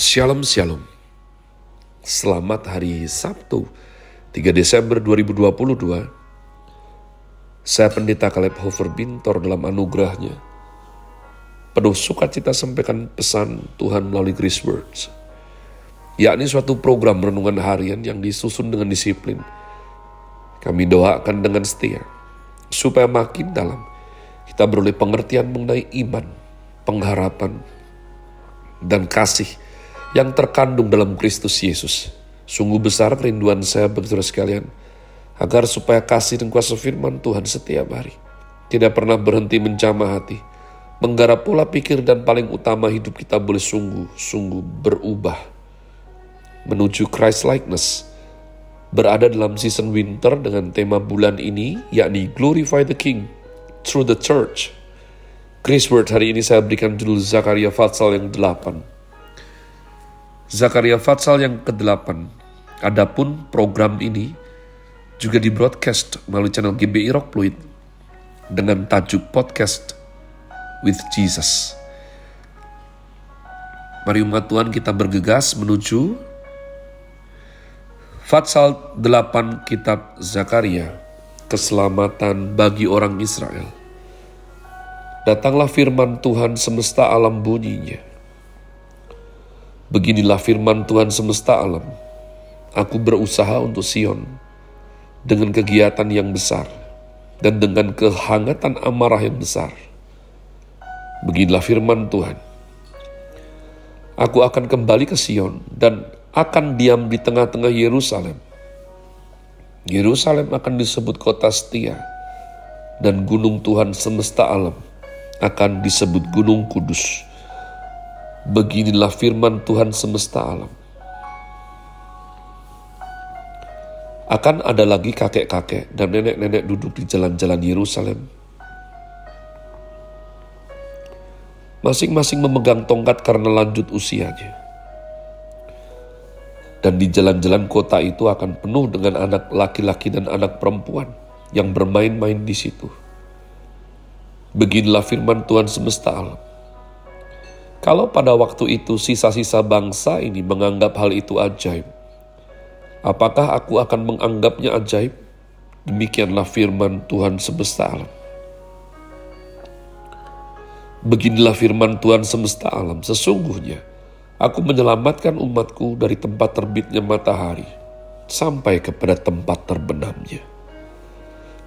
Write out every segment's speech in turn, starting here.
Shalom Shalom. Selamat hari Sabtu 3 Desember 2022 Saya pendeta Caleb Hofer Bintor dalam anugerahnya. Penuh sukacita sampaikan pesan Tuhan melalui Grace Words. Yakni suatu program renungan harian yang disusun dengan disiplin. Kami doakan dengan setia supaya makin dalam kita beroleh pengertian mengenai iman, pengharapan, dan kasih yang terkandung dalam Kristus Yesus. Sungguh besar kerinduan saya saudara sekalian, agar supaya kasih dan kuasa firman Tuhan setiap hari tidak pernah berhenti menjamah hati, menggarap pola pikir dan paling utama hidup kita boleh sungguh-sungguh berubah menuju Christ likeness. Berada dalam season winter dengan tema bulan ini yakni Glorify the King through the Church. Chris Word hari ini saya berikan judul Zakaria Fatsal yang 8. Zakaria Fatsal yang ke-8. Adapun program ini juga di broadcast melalui channel GBI Rock Fluid dengan tajuk podcast with Jesus. Mari umat Tuhan kita bergegas menuju Fatsal 8 Kitab Zakaria, keselamatan bagi orang Israel. Datanglah firman Tuhan semesta alam bunyinya. Beginilah firman Tuhan semesta alam. Aku berusaha untuk Sion dengan kegiatan yang besar dan dengan kehangatan amarah yang besar. Beginilah firman Tuhan. Aku akan kembali ke Sion dan akan diam di tengah-tengah Yerusalem. Yerusalem akan disebut kota setia dan gunung Tuhan semesta alam akan disebut gunung kudus Beginilah firman Tuhan semesta alam. Akan ada lagi kakek-kakek dan nenek-nenek duduk di jalan-jalan Yerusalem. Masing-masing memegang tongkat karena lanjut usianya. Dan di jalan-jalan kota itu akan penuh dengan anak laki-laki dan anak perempuan yang bermain-main di situ. Beginilah firman Tuhan semesta alam. Kalau pada waktu itu sisa-sisa bangsa ini menganggap hal itu ajaib, apakah aku akan menganggapnya ajaib? Demikianlah firman Tuhan semesta alam. Beginilah firman Tuhan semesta alam, sesungguhnya aku menyelamatkan umatku dari tempat terbitnya matahari sampai kepada tempat terbenamnya.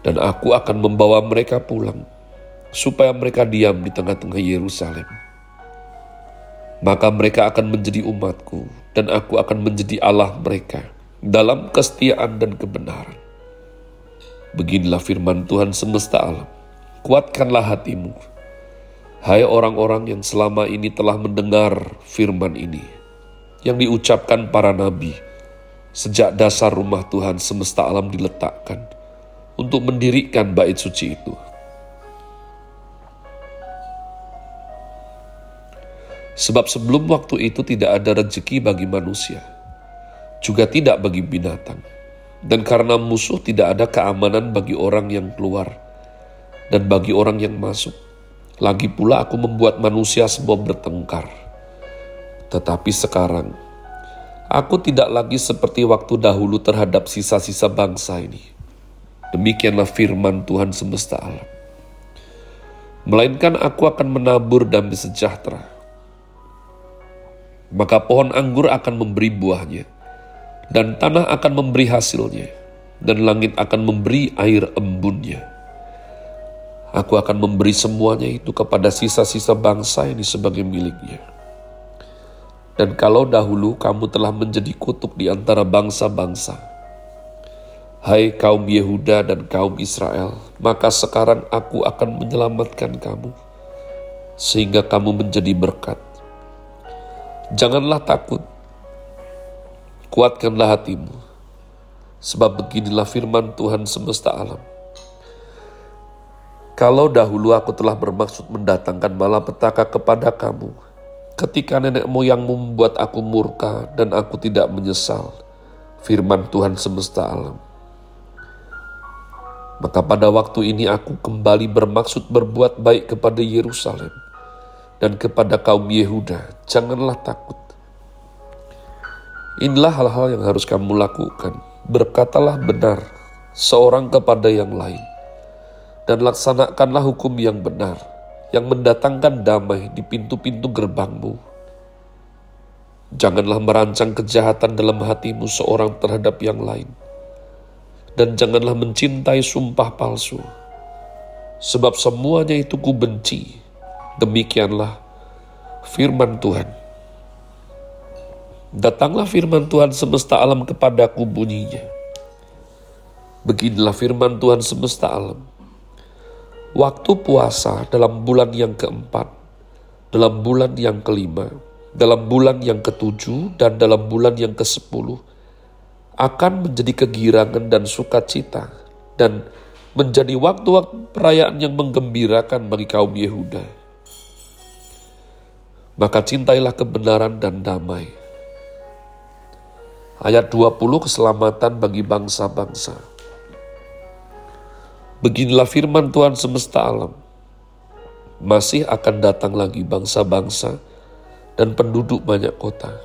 Dan aku akan membawa mereka pulang, supaya mereka diam di tengah-tengah Yerusalem maka mereka akan menjadi umatku, dan aku akan menjadi Allah mereka dalam kesetiaan dan kebenaran. Beginilah firman Tuhan semesta alam. Kuatkanlah hatimu, hai orang-orang yang selama ini telah mendengar firman ini, yang diucapkan para nabi, sejak dasar rumah Tuhan semesta alam diletakkan untuk mendirikan bait suci itu Sebab sebelum waktu itu tidak ada rezeki bagi manusia, juga tidak bagi binatang. Dan karena musuh tidak ada keamanan bagi orang yang keluar dan bagi orang yang masuk. Lagi pula aku membuat manusia semua bertengkar. Tetapi sekarang, aku tidak lagi seperti waktu dahulu terhadap sisa-sisa bangsa ini. Demikianlah firman Tuhan semesta alam. Melainkan aku akan menabur damai sejahtera maka pohon anggur akan memberi buahnya, dan tanah akan memberi hasilnya, dan langit akan memberi air embunnya. Aku akan memberi semuanya itu kepada sisa-sisa bangsa ini sebagai miliknya. Dan kalau dahulu kamu telah menjadi kutuk di antara bangsa-bangsa, hai kaum Yehuda dan kaum Israel, maka sekarang aku akan menyelamatkan kamu, sehingga kamu menjadi berkat Janganlah takut, kuatkanlah hatimu, sebab beginilah firman Tuhan semesta alam. Kalau dahulu aku telah bermaksud mendatangkan malapetaka kepada kamu, ketika nenek moyangmu membuat aku murka dan aku tidak menyesal, firman Tuhan semesta alam. Maka pada waktu ini aku kembali bermaksud berbuat baik kepada Yerusalem dan kepada kaum Yehuda, janganlah takut. Inilah hal-hal yang harus kamu lakukan. Berkatalah benar seorang kepada yang lain. Dan laksanakanlah hukum yang benar, yang mendatangkan damai di pintu-pintu gerbangmu. Janganlah merancang kejahatan dalam hatimu seorang terhadap yang lain. Dan janganlah mencintai sumpah palsu. Sebab semuanya itu ku benci. Demikianlah firman Tuhan. Datanglah firman Tuhan semesta alam kepadaku bunyinya. Beginilah firman Tuhan semesta alam. Waktu puasa dalam bulan yang keempat, dalam bulan yang kelima, dalam bulan yang ketujuh, dan dalam bulan yang kesepuluh, akan menjadi kegirangan dan sukacita, dan menjadi waktu-waktu perayaan yang menggembirakan bagi kaum Yehuda. Maka cintailah kebenaran dan damai Ayat 20 keselamatan bagi bangsa-bangsa. Beginilah firman Tuhan semesta alam. Masih akan datang lagi bangsa-bangsa dan penduduk banyak kota.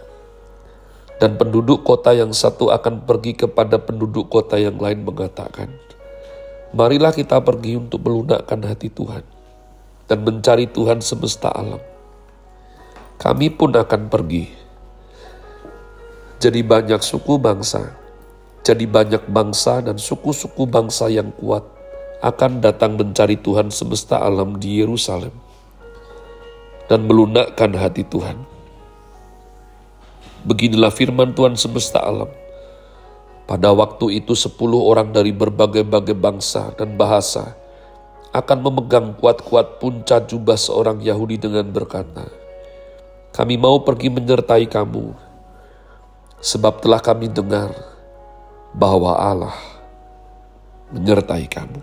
Dan penduduk kota yang satu akan pergi kepada penduduk kota yang lain mengatakan, Marilah kita pergi untuk melunakkan hati Tuhan dan mencari Tuhan semesta alam. Kami pun akan pergi jadi banyak suku bangsa, jadi banyak bangsa dan suku-suku bangsa yang kuat akan datang mencari Tuhan semesta alam di Yerusalem dan melunakkan hati Tuhan. Beginilah firman Tuhan semesta alam. Pada waktu itu sepuluh orang dari berbagai-bagai bangsa dan bahasa akan memegang kuat-kuat punca jubah seorang Yahudi dengan berkata, Kami mau pergi menyertai kamu sebab telah kami dengar bahwa Allah menyertai kamu.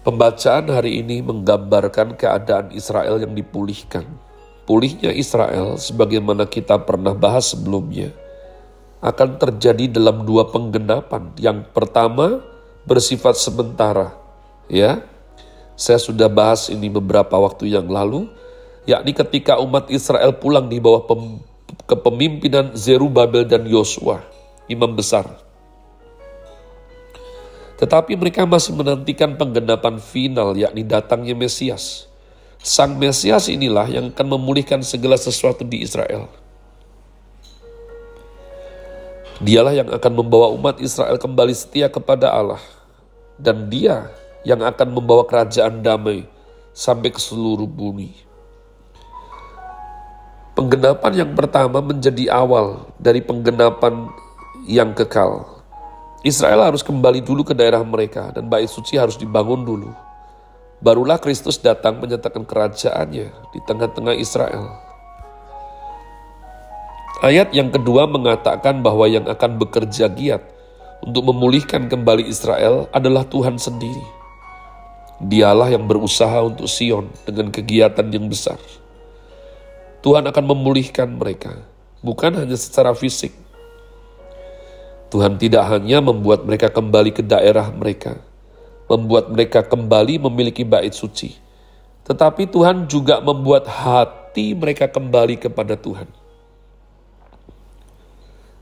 Pembacaan hari ini menggambarkan keadaan Israel yang dipulihkan. Pulihnya Israel, sebagaimana kita pernah bahas sebelumnya, akan terjadi dalam dua penggenapan. Yang pertama bersifat sementara, ya. Saya sudah bahas ini beberapa waktu yang lalu, yakni ketika umat Israel pulang di bawah kepemimpinan Zerubabel dan Yosua, imam besar. Tetapi mereka masih menantikan penggenapan final yakni datangnya Mesias. Sang Mesias inilah yang akan memulihkan segala sesuatu di Israel. Dialah yang akan membawa umat Israel kembali setia kepada Allah. Dan dia yang akan membawa kerajaan damai sampai ke seluruh bumi. Penggenapan yang pertama menjadi awal dari penggenapan yang kekal. Israel harus kembali dulu ke daerah mereka dan bait suci harus dibangun dulu. Barulah Kristus datang menyatakan kerajaannya di tengah-tengah Israel. Ayat yang kedua mengatakan bahwa yang akan bekerja giat untuk memulihkan kembali Israel adalah Tuhan sendiri. Dialah yang berusaha untuk Sion dengan kegiatan yang besar. Tuhan akan memulihkan mereka, bukan hanya secara fisik. Tuhan tidak hanya membuat mereka kembali ke daerah mereka, membuat mereka kembali memiliki bait suci, tetapi Tuhan juga membuat hati mereka kembali kepada Tuhan.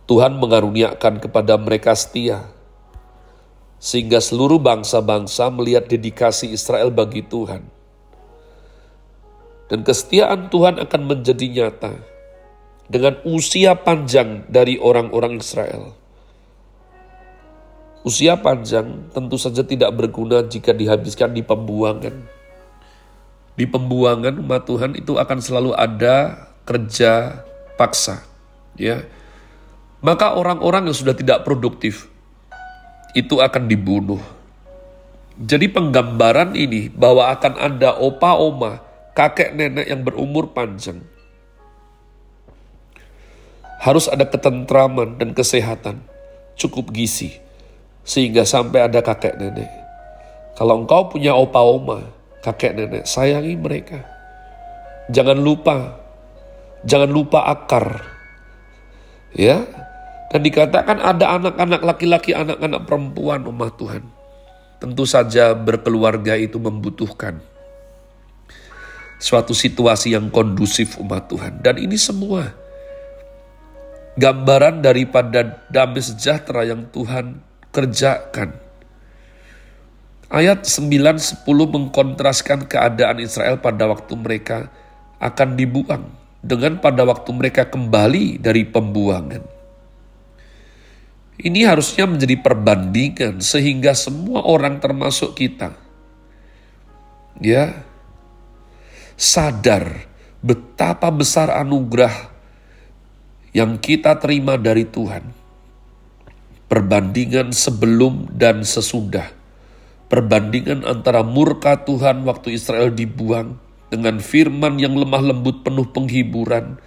Tuhan mengaruniakan kepada mereka setia, sehingga seluruh bangsa-bangsa melihat dedikasi Israel bagi Tuhan dan kesetiaan Tuhan akan menjadi nyata dengan usia panjang dari orang-orang Israel. Usia panjang tentu saja tidak berguna jika dihabiskan di pembuangan. Di pembuangan umat Tuhan itu akan selalu ada kerja paksa, ya. Maka orang-orang yang sudah tidak produktif itu akan dibunuh. Jadi penggambaran ini bahwa akan ada opa-oma kakek nenek yang berumur panjang. Harus ada ketentraman dan kesehatan, cukup gizi, sehingga sampai ada kakek nenek. Kalau engkau punya opa oma, kakek nenek, sayangi mereka. Jangan lupa, jangan lupa akar. Ya, dan dikatakan ada anak-anak laki-laki, anak-anak perempuan umat Tuhan. Tentu saja berkeluarga itu membutuhkan suatu situasi yang kondusif umat Tuhan. Dan ini semua gambaran daripada damai sejahtera yang Tuhan kerjakan. Ayat 9-10 mengkontraskan keadaan Israel pada waktu mereka akan dibuang dengan pada waktu mereka kembali dari pembuangan. Ini harusnya menjadi perbandingan sehingga semua orang termasuk kita ya sadar betapa besar anugerah yang kita terima dari Tuhan. Perbandingan sebelum dan sesudah. Perbandingan antara murka Tuhan waktu Israel dibuang dengan firman yang lemah lembut penuh penghiburan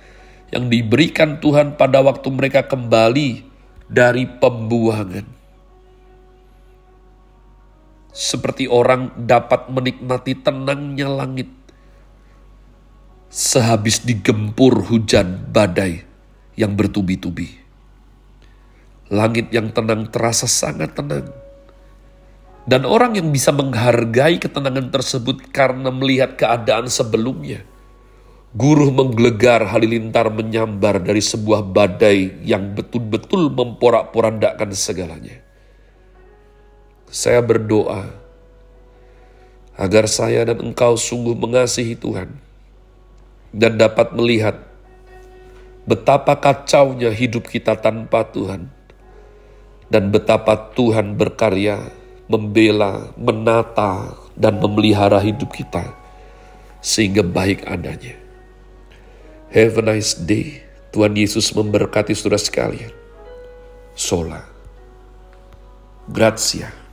yang diberikan Tuhan pada waktu mereka kembali dari pembuangan. Seperti orang dapat menikmati tenangnya langit sehabis digempur hujan badai yang bertubi-tubi. Langit yang tenang terasa sangat tenang. Dan orang yang bisa menghargai ketenangan tersebut karena melihat keadaan sebelumnya. Guru menggelegar halilintar menyambar dari sebuah badai yang betul-betul memporak-porandakan segalanya. Saya berdoa agar saya dan engkau sungguh mengasihi Tuhan dan dapat melihat betapa kacaunya hidup kita tanpa Tuhan, dan betapa Tuhan berkarya, membela, menata, dan memelihara hidup kita sehingga baik adanya. Have a nice day. Tuhan Yesus memberkati saudara sekalian. Sola. Grazie.